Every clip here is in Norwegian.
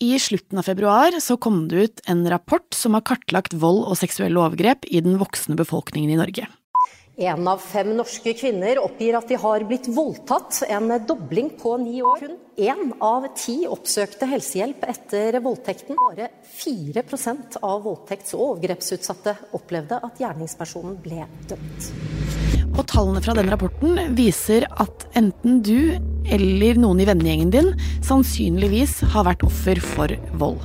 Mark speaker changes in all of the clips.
Speaker 1: I slutten av februar så kom det ut en rapport som har kartlagt vold og seksuelle overgrep i den voksne befolkningen i Norge.
Speaker 2: En av fem norske kvinner oppgir at de har blitt voldtatt, en dobling på ni år. Kun én av ti oppsøkte helsehjelp etter voldtekten. Bare 4% av voldtekts- og overgrepsutsatte opplevde at gjerningspersonen ble dømt.
Speaker 1: Tallene fra den rapporten viser at enten du eller noen i vennegjengen din sannsynligvis har vært offer for vold.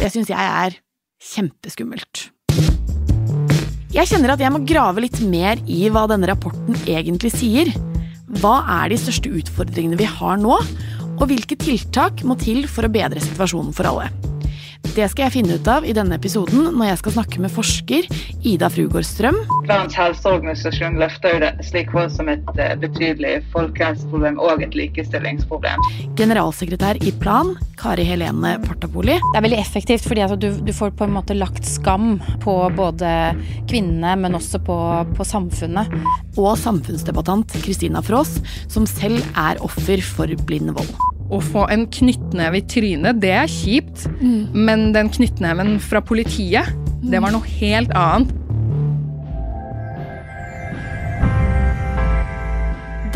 Speaker 1: Det syns jeg er kjempeskummelt. Jeg kjenner at jeg må grave litt mer i hva denne rapporten egentlig sier. Hva er de største utfordringene vi har nå, og hvilke tiltak må til for å bedre situasjonen for alle? Det skal jeg finne ut av i denne episoden når jeg skal snakke med forsker Ida Frugård Strøm.
Speaker 3: Verdens helseorganisasjon løfter jo det slik for som et eh, betydelig folkehelseproblem og et likestillingsproblem.
Speaker 1: Generalsekretær i Plan, Kari Helene Partapoli.
Speaker 4: Det er veldig effektivt fordi du, du, får på en måte lagt skam på både kvinnene, men også på, på samfunnet.
Speaker 1: Og samfunnsdebattant Kristina Frås, som selv er offer for blind vold.
Speaker 5: Å få en knyttneve i trynet, det er kjipt. Mm. Men den knyttneven fra politiet, mm. det var noe helt annet.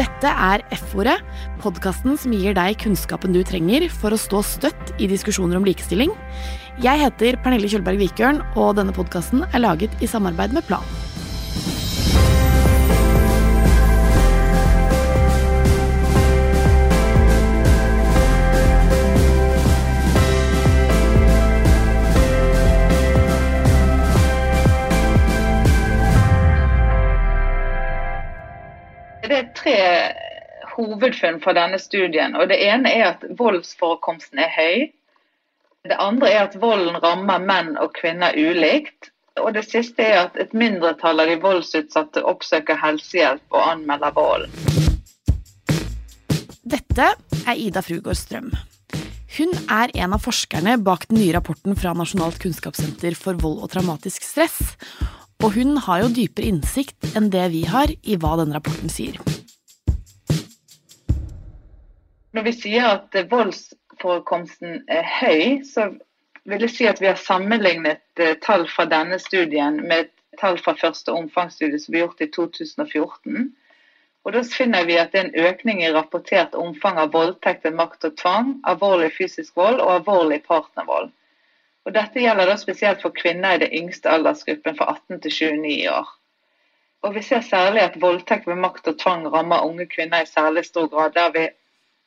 Speaker 1: Dette er F-ordet, podkasten som gir deg kunnskapen du trenger for å stå støtt i diskusjoner om likestilling. Jeg heter Pernille Kjølberg Vikørn, og denne podkasten er laget i samarbeid med Plan.
Speaker 3: Hovedfunn fra denne studien. og Det ene er at voldsforekomsten er høy. Det andre er at volden rammer menn og kvinner ulikt. Og det siste er at et mindretall av de voldsutsatte oppsøker helsehjelp og anmelder vold.
Speaker 1: Dette er Ida Frugård Strøm. Hun er en av forskerne bak den nye rapporten fra Nasjonalt kunnskapssenter for vold og traumatisk stress. Og hun har jo dypere innsikt enn det vi har i hva denne rapporten sier.
Speaker 3: Når vi sier at voldsforekomsten er høy, så vil jeg si at vi har sammenlignet eh, tall fra denne studien med tall fra første omfangsstudie som ble gjort i 2014. Og Da finner vi at det er en økning i rapportert omfang av voldtekt ved makt og tvang, alvorlig fysisk vold og alvorlig partnervold. Og Dette gjelder da spesielt for kvinner i den yngste aldersgruppen fra 18 til 29 år. Og Vi ser særlig at voldtekt ved makt og tvang rammer unge kvinner i særlig stor grad, der vi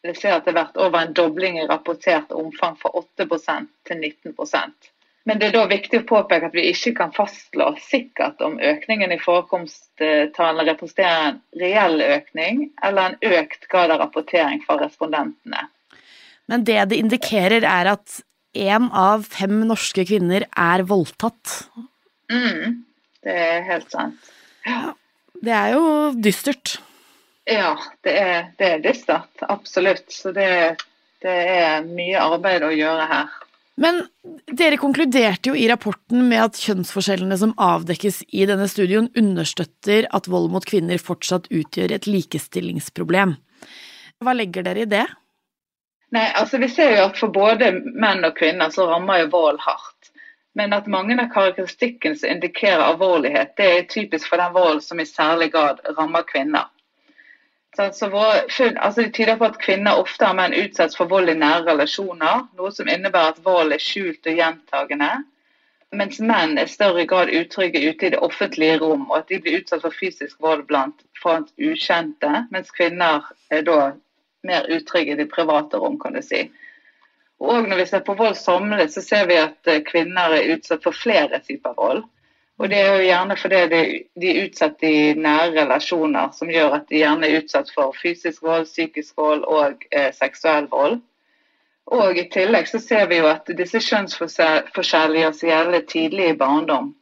Speaker 3: vi ser at det har vært over en dobling i rapportert omfang fra 8% til 19% Men det er da viktig å påpeke at vi ikke kan fastslå sikkert om økningen i forekomsttallene representerer en reell økning eller en økt grad av rapportering fra respondentene.
Speaker 1: Men det det indikerer, er at én av fem norske kvinner er voldtatt.
Speaker 3: Mm, det er helt sant. Ja.
Speaker 1: Det er jo dystert.
Speaker 3: Ja, det er, det er dystert. Absolutt. Så det, det er mye arbeid å gjøre her.
Speaker 1: Men dere konkluderte jo i rapporten med at kjønnsforskjellene som avdekkes i denne studien, understøtter at vold mot kvinner fortsatt utgjør et likestillingsproblem. Hva legger dere i det?
Speaker 3: Nei, altså Vi ser jo at for både menn og kvinner så rammer jo vold hardt. Men at mange av karakteristikkene som indikerer alvorlighet, det er typisk for den volden som i særlig grad rammer kvinner. Så funn, altså tyder på at kvinner ofte har menn utsatt for vold i nære relasjoner, noe som innebærer at vold er skjult og gjentagende. Mens menn er større grad utrygge ute i det offentlige rom, og at de blir utsatt for fysisk vold blant for ukjente, mens kvinner er da mer utrygge i det private rom, kan du si. Og når vi ser på vold samlet, så ser vi at eh, kvinner er utsatt for flere typer vold. Og det er jo gjerne fordi de er utsatt i nære relasjoner, som gjør at de gjerne er utsatt for fysisk vold, psykisk vold og eh, seksuell vold. Og i tillegg så ser vi jo at disse kjønnsforskjellene gjør seg gjeldende tidlig i barndom.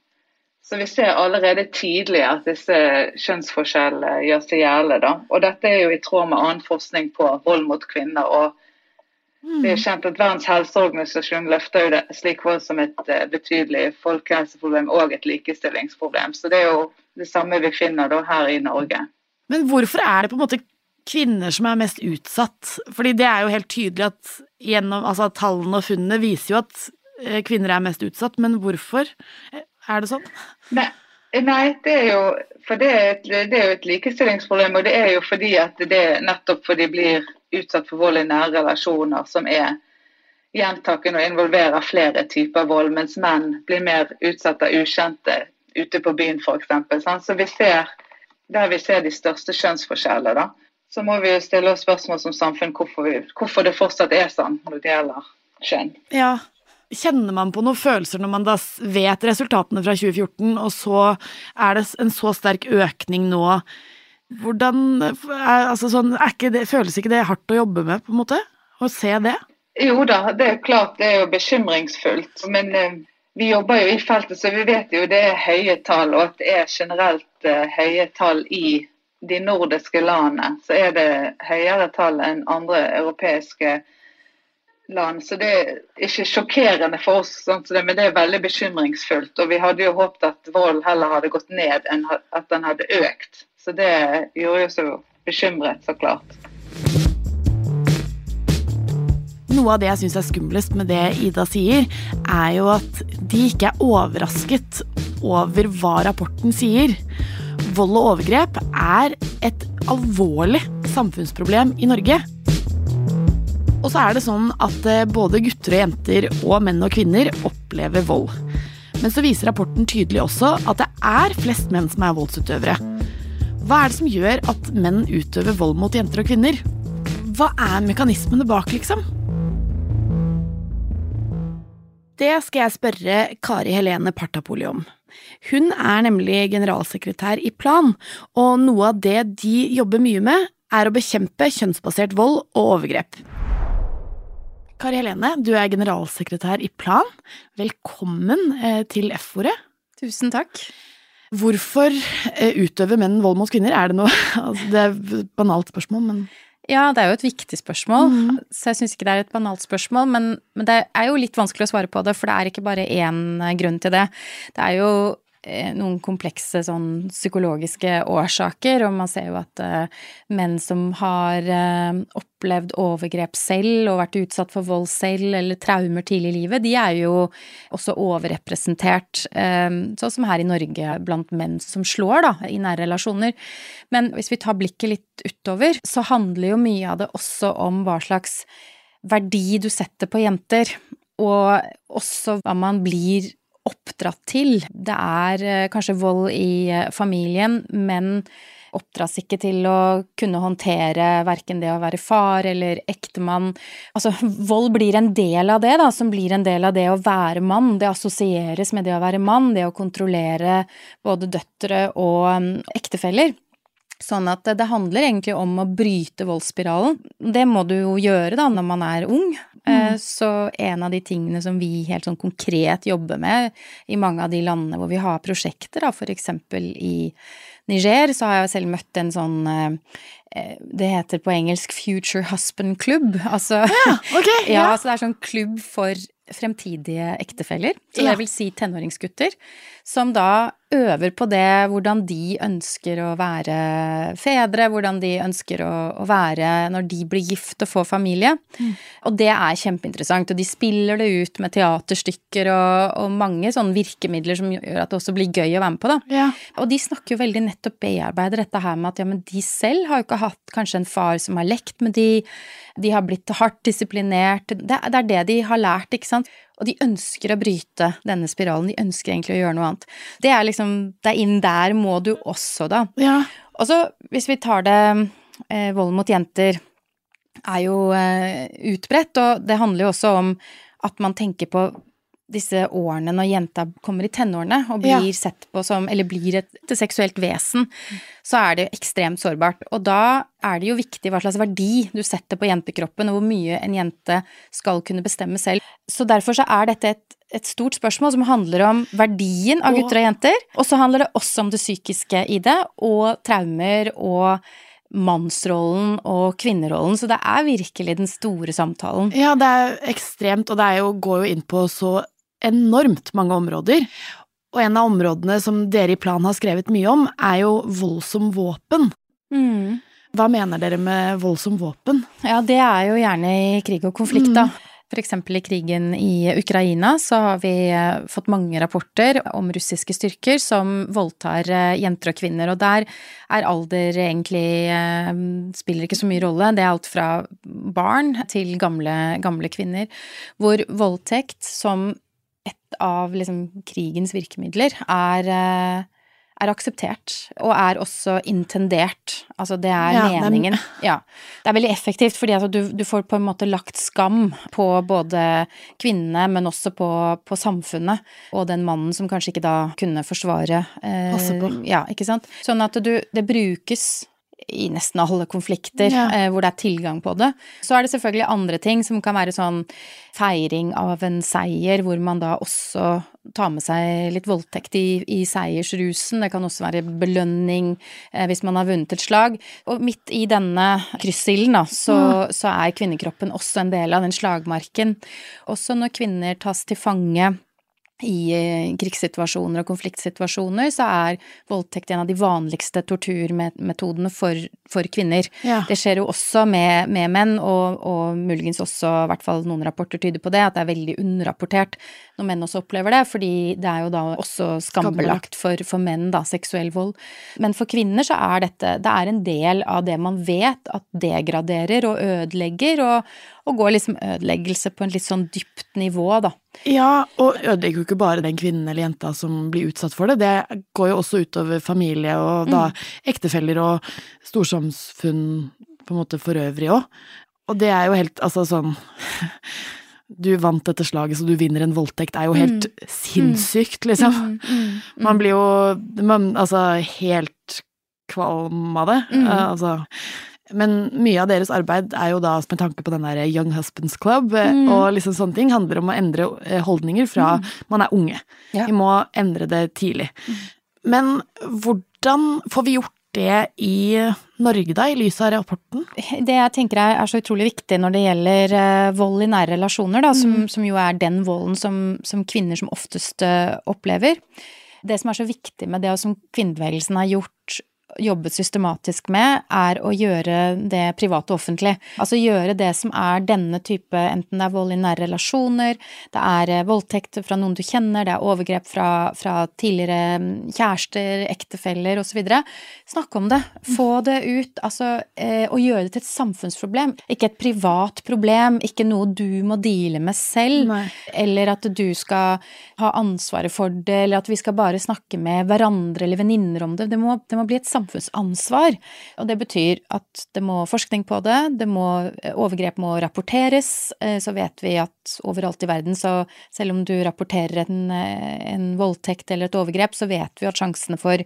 Speaker 3: Så vi ser allerede tidlig at disse kjønnsforskjellene gjør seg gjeldende. Og dette er jo i tråd med annen forskning på vold mot kvinner. og det er kjent at Verdens helseorganisasjon løfter jo det slik vold som et uh, betydelig folkehelseproblem og et likestillingsproblem. Så det er jo det samme vi finner da her i Norge.
Speaker 1: Men hvorfor er det på en måte kvinner som er mest utsatt? Fordi det er jo helt tydelig at gjennom Altså tallene og funnene viser jo at eh, kvinner er mest utsatt, men hvorfor er det sånn?
Speaker 3: Nei, nei det er jo for det er, et, det er jo et likestillingsproblem, og det er jo fordi at det nettopp fordi blir utsatt for vold i nære relasjoner som er gjentakende og involverer flere typer vold, mens menn blir mer utsatt av ukjente ute på byen f.eks. Så vi ser der vi ser de største kjønnsforskjellene, da, så må vi jo stille oss spørsmål som samfunn hvorfor, vi, hvorfor det fortsatt er sånn når det gjelder kjønn.
Speaker 1: Ja, Kjenner man på noen følelser når man da vet resultatene fra 2014, og så er det en så sterk økning nå? Hvordan altså sånn, ikke det, Føles ikke det hardt å jobbe med, på en måte? Å se det?
Speaker 3: Jo da, det er klart det er jo bekymringsfullt. Men eh, vi jobber jo i feltet, så vi vet jo det er høye tall, og at det er generelt eh, høye tall i de nordiske landene. Så er det høyere tall enn andre europeiske land. Så det er ikke sjokkerende for oss, sånn det, men det er veldig bekymringsfullt. Og vi hadde jo håpet at vold heller hadde gått ned enn at den hadde økt. Så det gjorde jo så bekymret, så klart.
Speaker 1: Noe av det jeg syns er skumlest med det Ida sier, er jo at de ikke er overrasket over hva rapporten sier. Vold og overgrep er et alvorlig samfunnsproblem i Norge. Og så er det sånn at eh, både gutter og jenter og menn og kvinner opplever vold. Men så viser rapporten tydelig også at det er flest menn som er voldsutøvere. Hva er det som gjør at menn utøver vold mot jenter og kvinner? Hva er mekanismene bak, liksom? Det skal jeg spørre Kari Helene Partapoli om. Hun er nemlig generalsekretær i Plan, og noe av det de jobber mye med, er å bekjempe kjønnsbasert vold og overgrep. Kari Helene, du er generalsekretær i Plan. Velkommen eh, til F-ordet.
Speaker 4: Tusen takk.
Speaker 1: Hvorfor eh, utøver menn vold mot kvinner? Er det noe altså, Det er et banalt spørsmål, men
Speaker 4: ja, det er jo et viktig spørsmål, mm. så jeg syns ikke det er et banalt spørsmål. Men, men, det er jo litt vanskelig å svare på det, for det er ikke bare én grunn til det. Det er jo Eh, noen komplekse sånn psykologiske årsaker, og man ser jo at uh, menn som har uh, opplevd overgrep selv og vært utsatt for vold selv eller traumer tidlig i livet, de er jo også overrepresentert, uh, sånn som her i Norge blant menn som slår, da, i nære relasjoner. Men hvis vi tar blikket litt utover, så handler jo mye av det også om hva slags verdi du setter på jenter, og også hva man blir oppdratt til. Det er eh, kanskje vold i eh, familien, men oppdras ikke til å kunne håndtere verken det å være far eller ektemann. Altså, vold blir en del av det, da, som blir en del av det å være mann. Det assosieres med det å være mann, det å kontrollere både døtre og mm, ektefeller. Sånn at det handler egentlig om å bryte voldsspiralen. Det må du jo gjøre da når man er ung, Mm. Eh, så en av de tingene som vi helt sånn konkret jobber med i mange av de landene hvor vi har prosjekter, da for eksempel i Niger, så har jeg selv møtt en sånn eh, eh, det heter på engelsk Future Husband Club. Altså,
Speaker 1: ja, okay,
Speaker 4: ja. ja, så det er sånn klubb for fremtidige ektefeller, så det vil si tenåringsgutter, som da øver på det, hvordan de ønsker å være fedre, hvordan de ønsker å, å være når de blir gift og får familie. Mm. Og det er kjempeinteressant, og de spiller det ut med teaterstykker og, og, mange sånne virkemidler som gjør at det også blir gøy å være med på, da.
Speaker 1: Ja.
Speaker 4: Og de snakker jo veldig nettopp bearbeider dette her med at ja, men de selv har jo ikke hatt kanskje en far som har lekt med de, de har blitt hardt disiplinert, det, det er det de har lært, ikke sant. Og de ønsker å bryte denne spiralen, de ønsker egentlig å gjøre noe annet. Det er liksom, det er inn der må du også, da.
Speaker 1: Ja.
Speaker 4: Og så, hvis vi tar det eh, Vold mot jenter er jo eh, utbredt, og det handler jo også om at man tenker på disse årene når jenta kommer i tenårene og blir ja. sett på som Eller blir et, et, seksuelt vesen, så er det ekstremt sårbart. Og da er det jo viktig hva slags verdi du setter på jentekroppen, og hvor mye en jente skal kunne bestemme selv. Så derfor så er dette et, et stort spørsmål som handler om verdien av gutter og jenter. Og så handler det også om det psykiske i det, og traumer og mannsrollen og kvinnerollen, så det er virkelig den store samtalen.
Speaker 1: Ja, det er ekstremt, og det jo, går jo inn på så enormt mange områder. Og en av områdene som dere i Plan har skrevet mye om, er jo voldsom våpen.
Speaker 4: Mm.
Speaker 1: Hva mener dere med voldsom våpen?
Speaker 4: Ja, det er jo gjerne i krig og konflikt, da. For eksempel i krigen i Ukraina så har vi eh, fått mange rapporter om russiske styrker som voldtar eh, jenter og kvinner, og der er alder egentlig eh, spiller ikke så mye rolle. Det er alt fra barn til gamle, gamle kvinner, hvor voldtekt som et av liksom krigens virkemidler er er akseptert, og er også intendert. Altså det er ja, meningen. Men... Ja. Det er veldig effektivt, fordi altså du, du, får på en måte lagt skam på både kvinnene, men også på, på samfunnet, og den mannen som kanskje ikke da kunne forsvare
Speaker 1: eh, Passe på.
Speaker 4: Ja, ikke sant. Sånn at du, det brukes i nesten alle konflikter ja. eh, hvor det er tilgang på det. Så er det selvfølgelig andre ting som kan være sånn feiring av en seier, hvor man da også tar med seg litt voldtekt i, i seiersrusen. Det kan også være belønning eh, hvis man har vunnet et slag. Og midt i denne kryssilden, da, så, mm. så er kvinnekroppen også en del av den slagmarken. Også når kvinner tas til fange i eh, krigssituasjoner og konfliktsituasjoner så er voldtekt en av de vanligste torturmetodene for, for kvinner. Ja. Det skjer jo også med, med menn, og, og, muligens også, i hvert fall noen rapporter tyder på det, at det er veldig underrapportert når menn også opplever det, fordi det er jo da også skambelagt for, for menn, da, seksuell vold. Men for kvinner så er dette Det er en del av det man vet at degraderer og ødelegger, og, og går liksom ødeleggelse på en litt sånn dypt nivå, da.
Speaker 1: Ja, og ødelegger jo ikke bare den kvinnen eller jenta som blir utsatt for det, det går jo også utover familie og da mm. ektefeller og storsamfunn på en måte for øvrig òg. Og det er jo helt, altså sånn du vant dette slaget, så du vinner en voldtekt, er jo helt mm. sinnssykt, liksom. Mm, mm, mm. Man blir jo man, altså helt kvalm av det. Uh, altså men mye av deres arbeid er jo da med tanke på den der Young Husbands Club, eh, mm. og liksom sånne ting handler om å endre eh, holdninger fra mm. man er unge. Ja. Vi må endre det tidlig. Mm. Men hvordan får vi gjort det i Norge, da, i lys av rapporten?
Speaker 4: Det jeg tenker er, så utrolig viktig når det gjelder uh, vold i nære relasjoner, da, som, mm. som, jo er den volden som, som kvinner som oftest uh, opplever. Det som er så viktig med det, og som kvinnebevegelsen har gjort jobbet systematisk med, er å gjøre det private og offentlig. Altså gjøre det som er denne type, enten det er vold i nære relasjoner, det er eh, voldtekt fra noen du kjenner, det er overgrep fra, fra tidligere mm, kjærester, ektefeller osv. Snakke om det. Få det ut. Altså, eh, og gjøre det til et samfunnsproblem. Ikke et privat problem, ikke noe du må deale med selv, Nei. eller at du skal ha ansvaret for det, eller at vi skal bare snakke med hverandre eller venninner om det. Det må, det må bli et samfunnsproblem samfunnsansvar. Og det betyr at det må forskning på det, det må, overgrep må rapporteres. Eh, så vet vi at overalt i verden, så selv om du rapporterer en, eh, en voldtekt eller et overgrep, så vet vi at sjansene for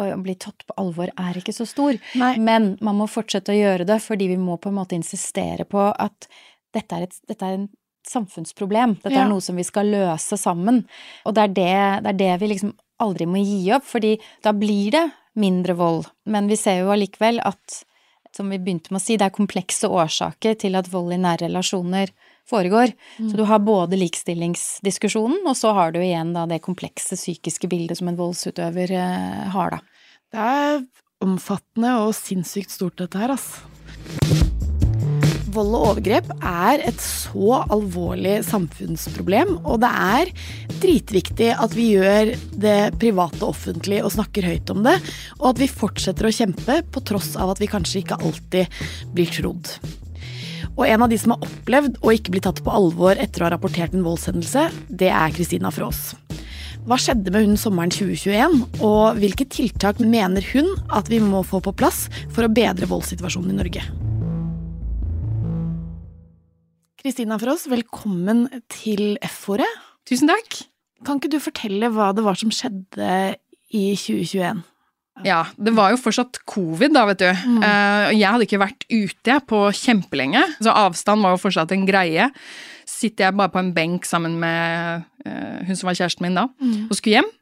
Speaker 4: å bli tatt på alvor er ikke så stor. Nei. Men man må fortsette å gjøre det, fordi vi må på en måte insistere på at dette er, et, dette er en samfunnsproblem. Dette ja. er noe som vi skal løse sammen. Og det er det, det er det, vi liksom aldri må gi opp, fordi da blir det mindre vold. Men vi ser jo allikevel at, som vi begynte med å si, det er komplekse årsaker til at vold i nære relasjoner foregår. Mm. Så du har både likestillingsdiskusjonen, og så har du igjen da det komplekse psykiske bildet som en voldsutøver eh, har, da.
Speaker 1: Det er omfattende og sinnssykt stort, dette her, altså vold og overgrep er et så alvorlig samfunnsproblem, og det er dritviktig at vi gjør det private offentlig og snakker høyt om det, og at vi fortsetter å kjempe på tross av at vi kanskje ikke alltid blir trodd. Og en av de som har opplevd å ikke bli tatt på alvor etter å ha rapportert en voldshendelse, det er Kristina Frås. Hva skjedde med hun sommeren 2021, og hvilke tiltak mener hun at vi må få på plass for å bedre voldssituasjonen i Norge? Kristina Fross, velkommen til F-ordet.
Speaker 5: Tusen takk.
Speaker 1: Kan ikke du fortelle hva det var som skjedde i 2021?
Speaker 5: Ja, det var jo fortsatt covid, da, vet du. Mm. Uh, jeg hadde ikke vært ute på kjempelenge, så avstand var jo fortsatt en greie. Sitter jeg bare på en benk sammen med uh, hun som var kjæresten min da, mm. og skulle hjem.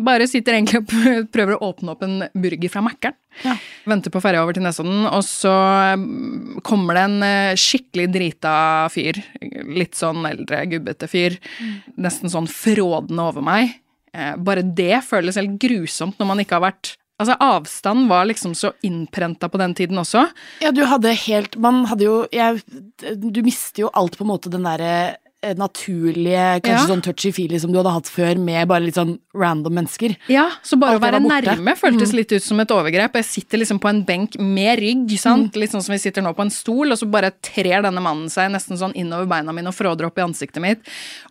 Speaker 5: Bare sitter egentlig og prøver å åpne opp en burger fra Mækkern. Ja. Venter på ferja over til Nesodden, og så mm, kommer det en eh, skikkelig drita fyr. Litt sånn eldre, gubbete fyr. Mm. Nesten sånn frådende over meg. Eh, bare det føles helt grusomt når man ikke har vært Altså, avstand var liksom så innprenta på den tiden også.
Speaker 1: Ja, du hadde helt Man hadde jo jeg, Du mister jo alt på en måte den derre naturlige, kanskje
Speaker 5: Ja.
Speaker 1: sånn touchy-feely som du hadde hatt før, med bare litt sånn random mennesker.
Speaker 5: Ja, så bare
Speaker 1: Alt
Speaker 5: å være nærme føltes litt ut som et overgrep. Jeg sitter liksom på en benk med rygg, sant? litt sånn som vi sitter nå på en stol, og så bare trer denne mannen seg nesten sånn innover beina mine og fråder opp i ansiktet mitt,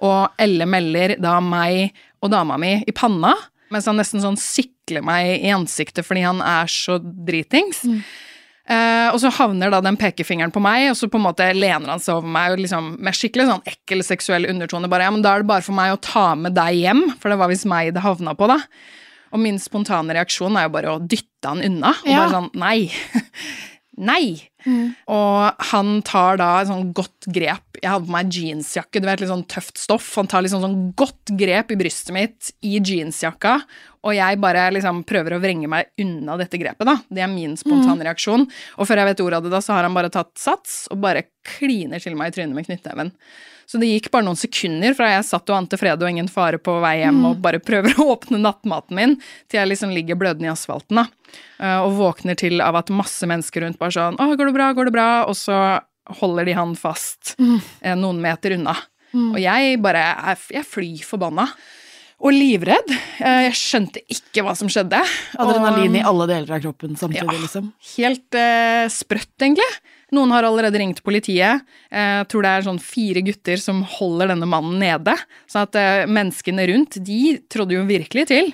Speaker 5: og Elle melder da meg og dama mi i panna, mens han nesten sånn sikler meg i ansiktet fordi han er så dritings. Eh, og så havner da den pekefingeren på meg, og så på en måte lener han seg over meg og liksom, med skikkelig sånn ekkel seksuell undertone. bare, ja, men Da er det bare for meg å ta med deg hjem, for det var visst meg det havna på, da. Og min spontane reaksjon er jo bare å dytte han unna. Og
Speaker 1: Ja.
Speaker 5: bare sånn nei. nei! Og han tar da et sånn godt grep. Jeg hadde på meg jeansjakke, du vet, litt sånn tøft stoff. Han tar liksom sånn godt grep i brystet mitt i jeansjakka, og jeg bare liksom prøver å vrenge meg unna dette grepet, da. Det er min spontane reaksjon. Og før jeg vet ordet av det, da, så har han bare tatt sats og bare kliner til meg i trynet med knyttneven. Så det gikk bare noen sekunder fra jeg satt og ante fred og ingen fare på vei hjem og bare prøver å åpne nattmaten min, til jeg liksom ligger blødende i asfalten, da. Eh, Og våkner til av at masse mennesker rundt bare sånn 'Å, går det bra? Går det bra?' Og så holder de han fast eh, noen meter unna. Og jeg bare jeg fly forbanna. Og livredd. Eh, Jeg skjønte ikke hva som skjedde.
Speaker 1: Adrenalin
Speaker 5: Og-
Speaker 1: i alle deler av kroppen samtidig,
Speaker 5: Ja.
Speaker 1: liksom.
Speaker 5: Helt uh, sprøtt, egentlig. Noen har allerede ringt politiet. Eh, Jeg tror det er sånn fire gutter som holder denne mannen nede. Så at eh, menneskene rundt, de trådde jo virkelig til.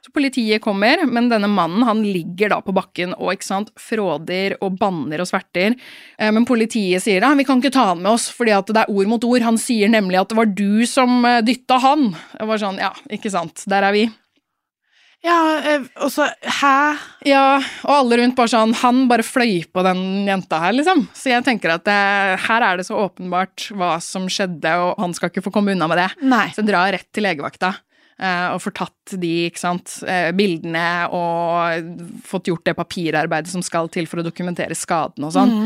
Speaker 5: Så politiet kommer, men denne mannen han ligger da på bakken og ikke sant, fråder og banner og sverter. Eh, Men politiet sier da, vi kan ikke ta han med oss fordi at det er ord mot ord. Han sier nemlig at det var du som dytta han. Jeg var sånn, ja, ikke sant, der er vi.
Speaker 1: Ja, eh, og så Hæ?
Speaker 5: Ja, og alle rundt bare sånn Han bare fløy på den jenta her, liksom. Så jeg tenker at det, her er det så åpenbart hva som skjedde, og han skal ikke få komme unna med det.
Speaker 1: Nei.
Speaker 5: Så drar rett til legevakta eh, og får tatt de ikke sant, eh, bildene og fått gjort det papirarbeidet som skal til for å dokumentere skaden og sånn.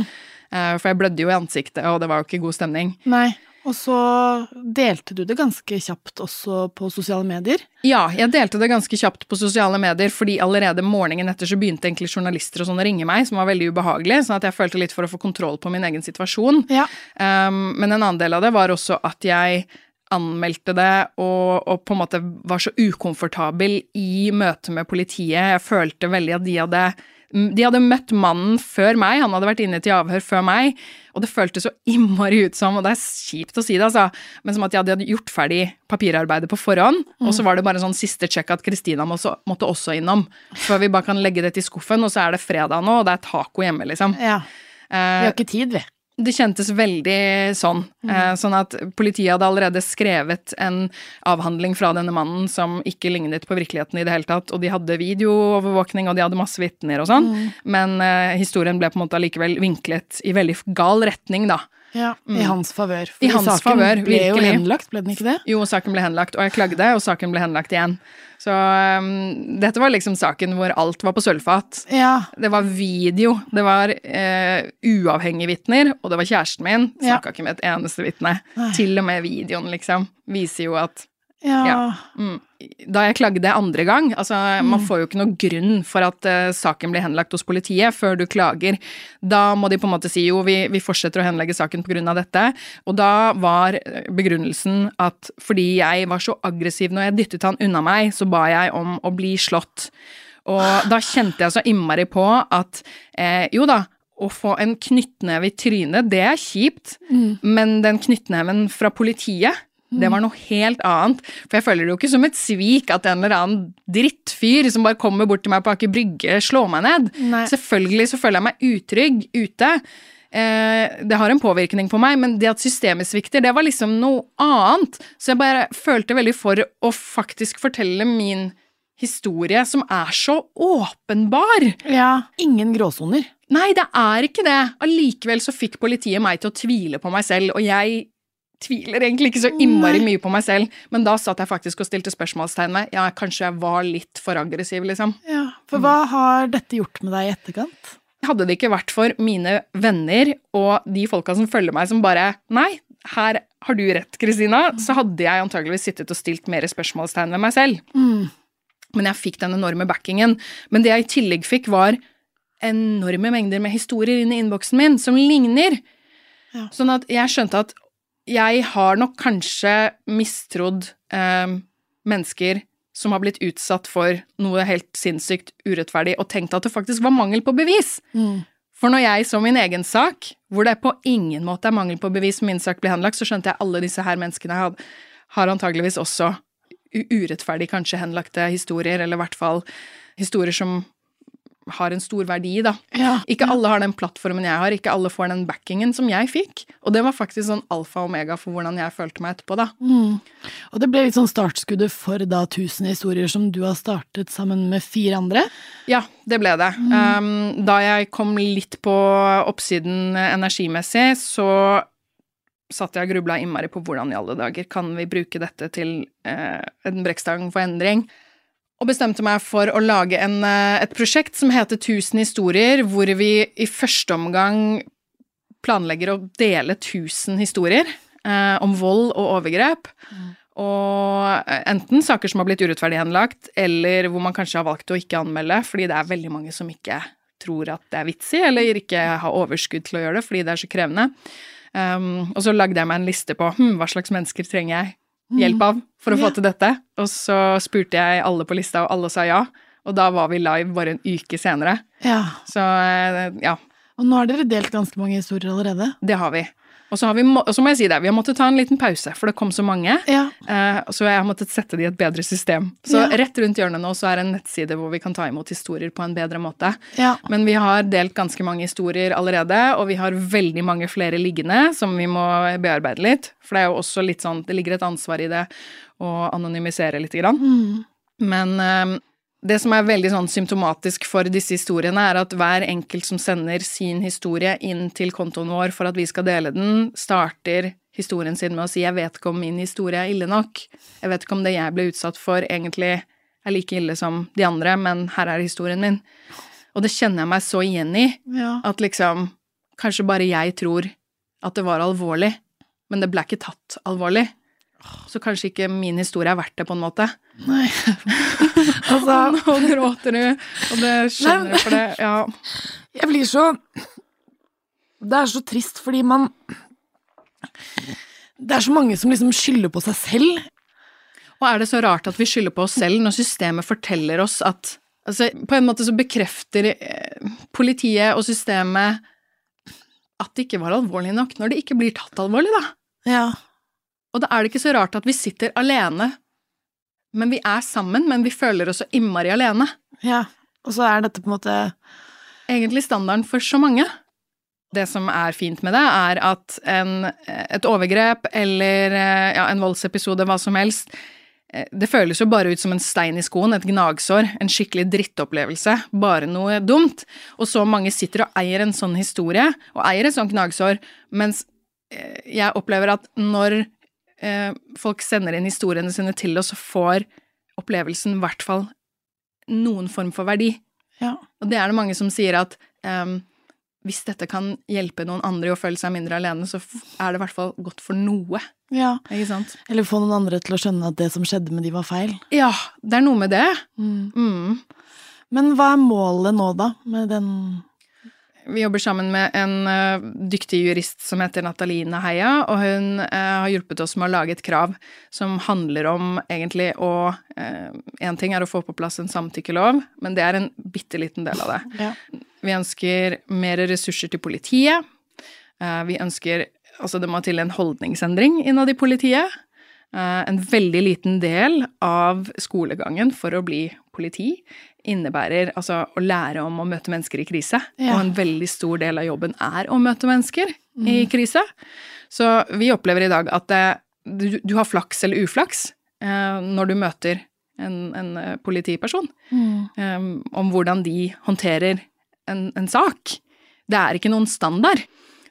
Speaker 5: Eh, for jeg blødde jo i ansiktet, og det var jo ikke god stemning.
Speaker 1: Nei. Og så delte du det ganske kjapt også på sosiale medier.
Speaker 5: Ja, jeg delte det ganske kjapt på sosiale medier, fordi allerede morgenen etter så begynte egentlig journalister og sånn å ringe meg, som var veldig ubehagelig, sånn at jeg følte litt for å få kontroll på min egen situasjon.
Speaker 1: Ja.
Speaker 5: Um, men en annen del av det var også at jeg anmeldte det og, og på en måte var så ukomfortabel i møte med politiet. Jeg følte veldig at de hadde de hadde møtt mannen før meg, han hadde vært inne til avhør før meg, og det føltes så innmari ut som, og det er kjipt å si det, altså, men som at de hadde gjort ferdig papirarbeidet på forhånd, og så var det bare en sånn siste check at Kristina måtte, også innom, før vi bare kan legge det til skuffen, og så er det fredag nå, og det er taco hjemme, liksom.
Speaker 1: ja. Vi
Speaker 5: Eh,
Speaker 1: har ikke tid, vi.
Speaker 5: Det kjentes veldig sånn. Eh, sånn at politiet hadde allerede skrevet en avhandling fra denne mannen som ikke lignet på virkeligheten i det hele tatt, og de hadde videoovervåkning, og de hadde masse vitner og sånn, men eh, historien ble på en måte allikevel vinklet i veldig gal retning, da.
Speaker 1: Ja, I hans favør.
Speaker 5: I hans
Speaker 1: saken
Speaker 5: favør,
Speaker 1: ble jo henlagt, ble den ikke det?
Speaker 5: Jo, saken ble henlagt, og jeg klagde, og saken ble henlagt igjen. Så um, dette var liksom saken hvor alt var på sølvfat.
Speaker 1: Ja.
Speaker 5: Det var video, det var uh, uavhengige vitner, og det var kjæresten min.
Speaker 1: Ja.
Speaker 5: Ikke med et eneste vitne. Til og med videoen, liksom, viser jo at
Speaker 1: Ja.
Speaker 5: Ja. mm, Da jeg klagde andre gang Altså, man får jo ikke noe grunn for at uh, saken blir henlagt hos politiet før du klager. Da må de på en måte si jo, vi, vi fortsetter å henlegge saken pga. dette. Og da var eh, begrunnelsen at fordi jeg var så aggressiv når jeg dyttet han unna meg, så ba jeg om å bli slått. Og da kjente jeg så innmari på at eh, jo da, å få en knyttneve i trynet, det er kjipt, men den knyttneven fra politiet, det var noe helt annet. For jeg føler det jo ikke som et svik at en eller annen drittfyr som bare kommer bort til meg på Aker Brygge, slår meg ned.
Speaker 1: Nei.
Speaker 5: Selvfølgelig så føler jeg meg utrygg ute. Eh, det har en påvirkning på meg, men det at systemet svikter, det var liksom noe annet. Så jeg bare følte veldig for å faktisk fortelle min historie, som er så åpenbar.
Speaker 1: ja. Ingen gråsoner.
Speaker 5: Nei, det er ikke det. Allikevel så fikk politiet meg til å tvile på meg selv, og jeg tviler egentlig ikke så innmari mye på meg selv, men da satt jeg faktisk og stilte spørsmålstegn med ja, kanskje jeg var litt for aggressiv, liksom.
Speaker 1: Ja. For hva har dette gjort med deg i etterkant?
Speaker 5: Hadde det ikke vært for mine venner og de folka som følger meg, som bare Nei, her har du rett, Kristina, så hadde jeg antageligvis sittet og stilt mer spørsmålstegn ved meg selv.
Speaker 1: Mm.
Speaker 5: Men jeg fikk den enorme backingen. Men det jeg i tillegg fikk, var enorme mengder med historier inn i innboksen min som ligner.
Speaker 1: Ja.
Speaker 5: Sånn at jeg skjønte at jeg har nok kanskje mistrodd eh, mennesker som har blitt utsatt for noe helt sinnssykt urettferdig, og tenkt at det faktisk var mangel på bevis.
Speaker 1: Mm.
Speaker 5: For når jeg så min egen sak, hvor det på ingen måte er mangel på bevis min sak blir henlagt, så skjønte jeg alle disse her menneskene har, har antageligvis også urettferdig kanskje henlagte historier, eller i hvert fall historier som har en stor verdi, da.
Speaker 1: Ja.
Speaker 5: Ikke alle har den plattformen jeg har, ikke alle får den backingen som jeg fikk. Og det var faktisk sånn alfa og omega for hvordan jeg følte meg etterpå, da.
Speaker 1: Mm. Og det ble litt sånn startskuddet for da 1000 historier som du har startet sammen med fire andre.
Speaker 5: Ja, det ble det. Um, da jeg kom litt på oppsiden energimessig, så satt jeg og grubla innmari på hvordan i alle dager kan vi bruke dette til eh, en brekkstang for endring. Og bestemte meg for å lage en, eh, et prosjekt som heter 1000 historier, hvor vi i første omgang planlegger å dele 1000 historier eh, om vold og overgrep. Og eh, enten saker som har blitt urettferdig henlagt, eller hvor man kanskje har valgt å ikke anmelde, fordi det er veldig mange som ikke tror at det er vits i, eller ikke har overskudd til å gjøre det fordi det er så krevende. Um, og så lagde jeg meg en liste på hm, hva slags mennesker trenger jeg hjelp av for å få til dette. Og så spurte jeg alle på lista, og alle sa ja. Og da var vi live bare en uke senere.
Speaker 1: Ja.
Speaker 5: Så eh, ja,
Speaker 1: Og nå har dere delt ganske mange historier allerede.
Speaker 5: det har vi. Og så, har vi og så må jeg si det, vi har måttet ta en liten pause, for det kom så mange.
Speaker 1: Ja.
Speaker 5: Eh, så jeg har måttet sette det i et bedre system. Så
Speaker 1: Ja.
Speaker 5: rett rundt hjørnet nå så er det en nettside hvor vi kan ta imot historier på en bedre måte.
Speaker 1: ja.
Speaker 5: Men vi har delt ganske mange historier allerede, og vi har veldig mange flere liggende som vi må bearbeide litt. For det er jo også litt sånn, det ligger et ansvar i det å anonymisere lite grann.
Speaker 1: Mm.
Speaker 5: Men eh, det som er veldig sånn symptomatisk for disse historiene, er at hver enkelt som sender sin historie inn til kontoen vår for at vi skal dele den, starter historien sin med å si 'jeg vet ikke om min historie er ille nok'. 'Jeg vet ikke om det jeg ble utsatt for, egentlig er like ille som de andre, men her er historien min'. Og det kjenner jeg meg så igjen i,
Speaker 1: ja.
Speaker 5: at liksom Kanskje bare jeg tror at det var alvorlig, men det ble ikke tatt alvorlig. Så kanskje ikke min historie er verdt det, på en måte.
Speaker 1: Nei. altså,
Speaker 5: Nå gråter du, og det skjønner du for det. Ja.
Speaker 1: jeg blir så Det er så trist fordi man Det er så mange som liksom skylder på seg selv.
Speaker 5: Og er det så rart at vi skylder på oss selv når systemet forteller oss at Altså, på en måte så bekrefter eh, politiet og systemet at det ikke var alvorlig nok, når det ikke blir tatt alvorlig, da.
Speaker 1: Ja.
Speaker 5: Og da er det ikke så rart at vi sitter alene, men vi er sammen, men vi føler oss så innmari alene.
Speaker 1: ja. Og så er dette på en måte
Speaker 5: Egentlig standarden for så mange. Det som er fint med det, er at en, et overgrep eller ja, en voldsepisode, hva som helst, eh, det føles jo bare ut som en stein i skoen, et gnagsår, en skikkelig drittopplevelse, bare noe dumt. Og så mange sitter og eier en sånn historie, og eier et sånt gnagsår, mens eh, jeg opplever at når folk sender inn historiene sine til oss, så får opplevelsen i hvert fall noen form for verdi.
Speaker 1: Ja.
Speaker 5: Og det er det mange som sier at ehm, hvis dette kan hjelpe noen andre i å føle seg mindre alene, så er det i hvert fall godt for noe.
Speaker 1: ja.
Speaker 5: Ikke sant?
Speaker 1: Eller få noen andre til å skjønne at det som skjedde med de var feil.
Speaker 5: Ja, det er noe med det.
Speaker 1: Mm.
Speaker 5: Mm.
Speaker 1: Men hva er målet nå, da, med den
Speaker 5: Vi jobber sammen med en eh, dyktig jurist som heter Nataline Heia, og hun eh, har hjulpet oss med å lage et krav som handler om egentlig å Én ting er å få på plass en samtykkelov, men det er en bitte liten del av det.
Speaker 1: Ja.
Speaker 5: Vi ønsker mer ressurser til politiet. Eh, Vi ønsker Altså, det må til en holdningsendring innad i politiet. Eh, En veldig liten del av skolegangen for å bli politi innebærer altså å lære om å møte mennesker i krise.
Speaker 1: Ja.
Speaker 5: Og en veldig stor del av jobben er å møte mennesker i krise. Så vi opplever i dag at det, du, du har flaks eller uflaks eh, når du møter en, en eh, politiperson
Speaker 1: Mm.
Speaker 5: eh, om hvordan de håndterer en, en sak. Det er ikke noen standard.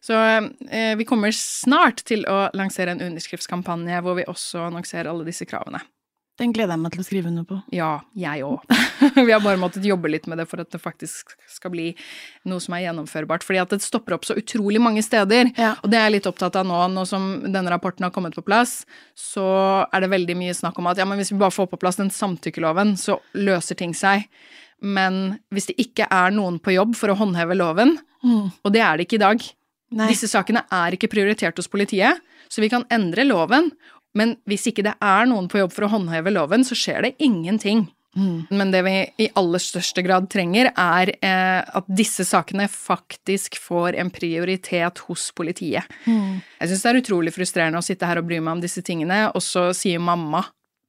Speaker 5: Så eh, vi kommer snart til å lansere en underskriftskampanje hvor vi også annonserer alle disse kravene.
Speaker 1: Den gleder jeg meg til å skrive under på.
Speaker 5: Ja, jeg òg. Vi har bare måttet jobbe litt med det for at det faktisk skal bli noe som er gjennomførbart. Fordi at det stopper opp så utrolig mange steder.
Speaker 1: Ja.
Speaker 5: Og det er jeg litt opptatt av nå. Nå som denne rapporten har kommet på plass, så er det veldig mye snakk om at ja, men hvis vi bare får på plass den samtykkeloven, så løser ting seg. Men hvis det ikke er noen på jobb for å håndheve loven, og det er det ikke i dag
Speaker 1: Nei.
Speaker 5: Disse sakene er ikke prioritert hos politiet, så vi kan endre loven. Men hvis ikke det er noen på jobb for å håndheve loven, så skjer det ingenting. Men det vi i aller største grad trenger, er eh, at disse sakene faktisk får en prioritet hos politiet. Jeg syns det er utrolig frustrerende å sitte her og bry meg om disse tingene, og så sier mamma,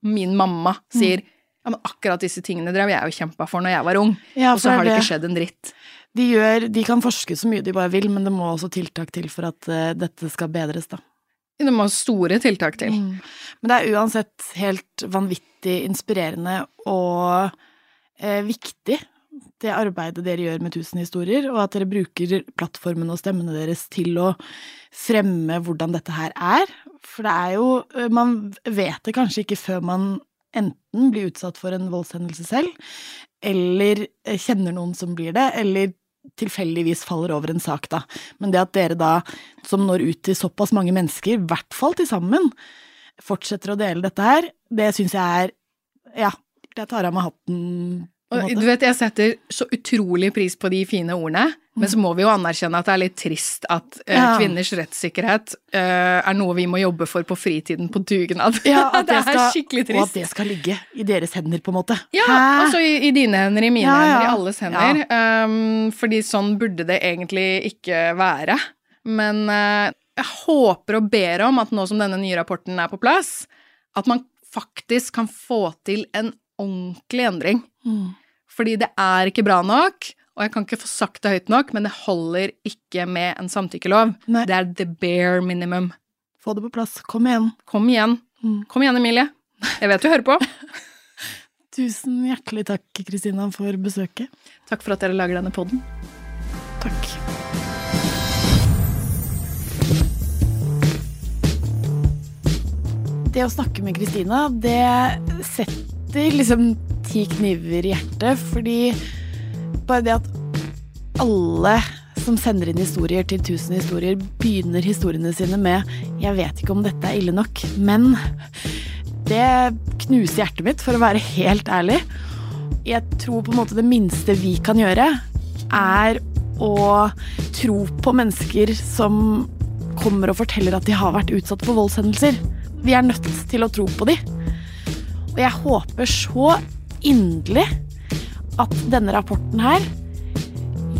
Speaker 5: min mamma, sier ja, men akkurat disse tingene drev jeg og kjempa for når jeg var ung,
Speaker 1: Ja,
Speaker 5: og så har det ikke skjedd en dritt.
Speaker 1: De, gjør, de kan forske så mye de bare vil, men det må også tiltak til for at uh, dette skal bedres, da.
Speaker 5: Det må store tiltak til.
Speaker 1: Men det er uansett helt vanvittig inspirerende og eh, viktig, det arbeidet dere gjør med Tusen historier, og at dere bruker plattformen og stemmene deres til å fremme hvordan dette her er. For det er jo eh, Man vet det kanskje ikke før man enten blir utsatt for en voldshendelse selv, eller eh, kjenner noen som blir det, eller tilfeldigvis faller over en sak, da. Men det at dere da, som når ut til såpass mange mennesker, i hvert fall til sammen, fortsetter å dele dette her, det syns jeg er Ja, jeg tar av meg hatten.
Speaker 5: Og du vet, jeg setter så utrolig pris på de fine ordene, men så må vi jo anerkjenne at det er litt trist at uh,
Speaker 1: Ja.
Speaker 5: kvinners rettssikkerhet uh, er noe vi må jobbe for på fritiden på dugnad.
Speaker 1: Ja,
Speaker 5: det
Speaker 1: det
Speaker 5: er
Speaker 1: skal,
Speaker 5: skikkelig
Speaker 1: Og at det skal ligge i deres hender, på en måte.
Speaker 5: Ja,
Speaker 1: Hæ?
Speaker 5: altså i, i dine hender, i mine
Speaker 1: ja.
Speaker 5: hender, i alles hender. Um, fordi sånn burde det egentlig ikke være. Men uh, jeg håper og ber om at nå som denne nye rapporten er på plass, at man faktisk kan få til en ordentlig endring.
Speaker 1: Mm.
Speaker 5: Fordi det er ikke bra nok, og jeg kan ikke få sagt det høyt nok, men det holder ikke med en samtykkelov.
Speaker 1: Nei.
Speaker 5: Det er the bare minimum.
Speaker 1: Få det på plass. Kom igjen.
Speaker 5: Kom igjen.
Speaker 1: Mm.
Speaker 5: Kom igjen, Emilie. Jeg vet du hører på.
Speaker 1: Tusen hjertelig takk, Kristina, for besøket.
Speaker 5: Takk for at dere lager denne poden.
Speaker 1: Takk. Det å snakke med Kristina, det setter liksom ti kniver i hjertet, fordi bare det at alle som sender inn historier til 1000 historier, begynner historiene sine med 'jeg vet ikke om dette er ille nok', men det knuser hjertet mitt, for å være helt ærlig. Jeg tror på en måte det minste vi kan gjøre, er å tro på mennesker som kommer og forteller at de har vært utsatt for voldshendelser. Vi er nødt til å tro på de. Og jeg håper så inderlig at denne rapporten her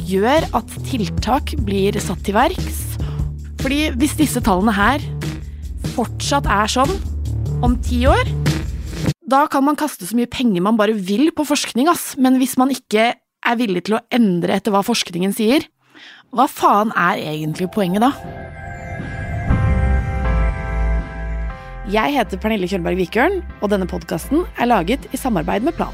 Speaker 1: gjør at tiltak blir satt til verks. Fordi hvis disse tallene her fortsatt er sånn om ti år, da kan man kaste så mye penger man bare vil på forskning, ass. Men hvis man ikke er villig til å endre etter hva forskningen sier, hva faen er egentlig poenget da? Jeg heter Pernille Kjølberg Vikørn, og denne podkasten er laget i samarbeid med Plan.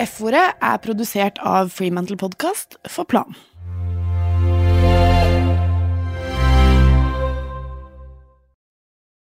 Speaker 1: F-ordet er produsert av Freemantle Podcast for Plan.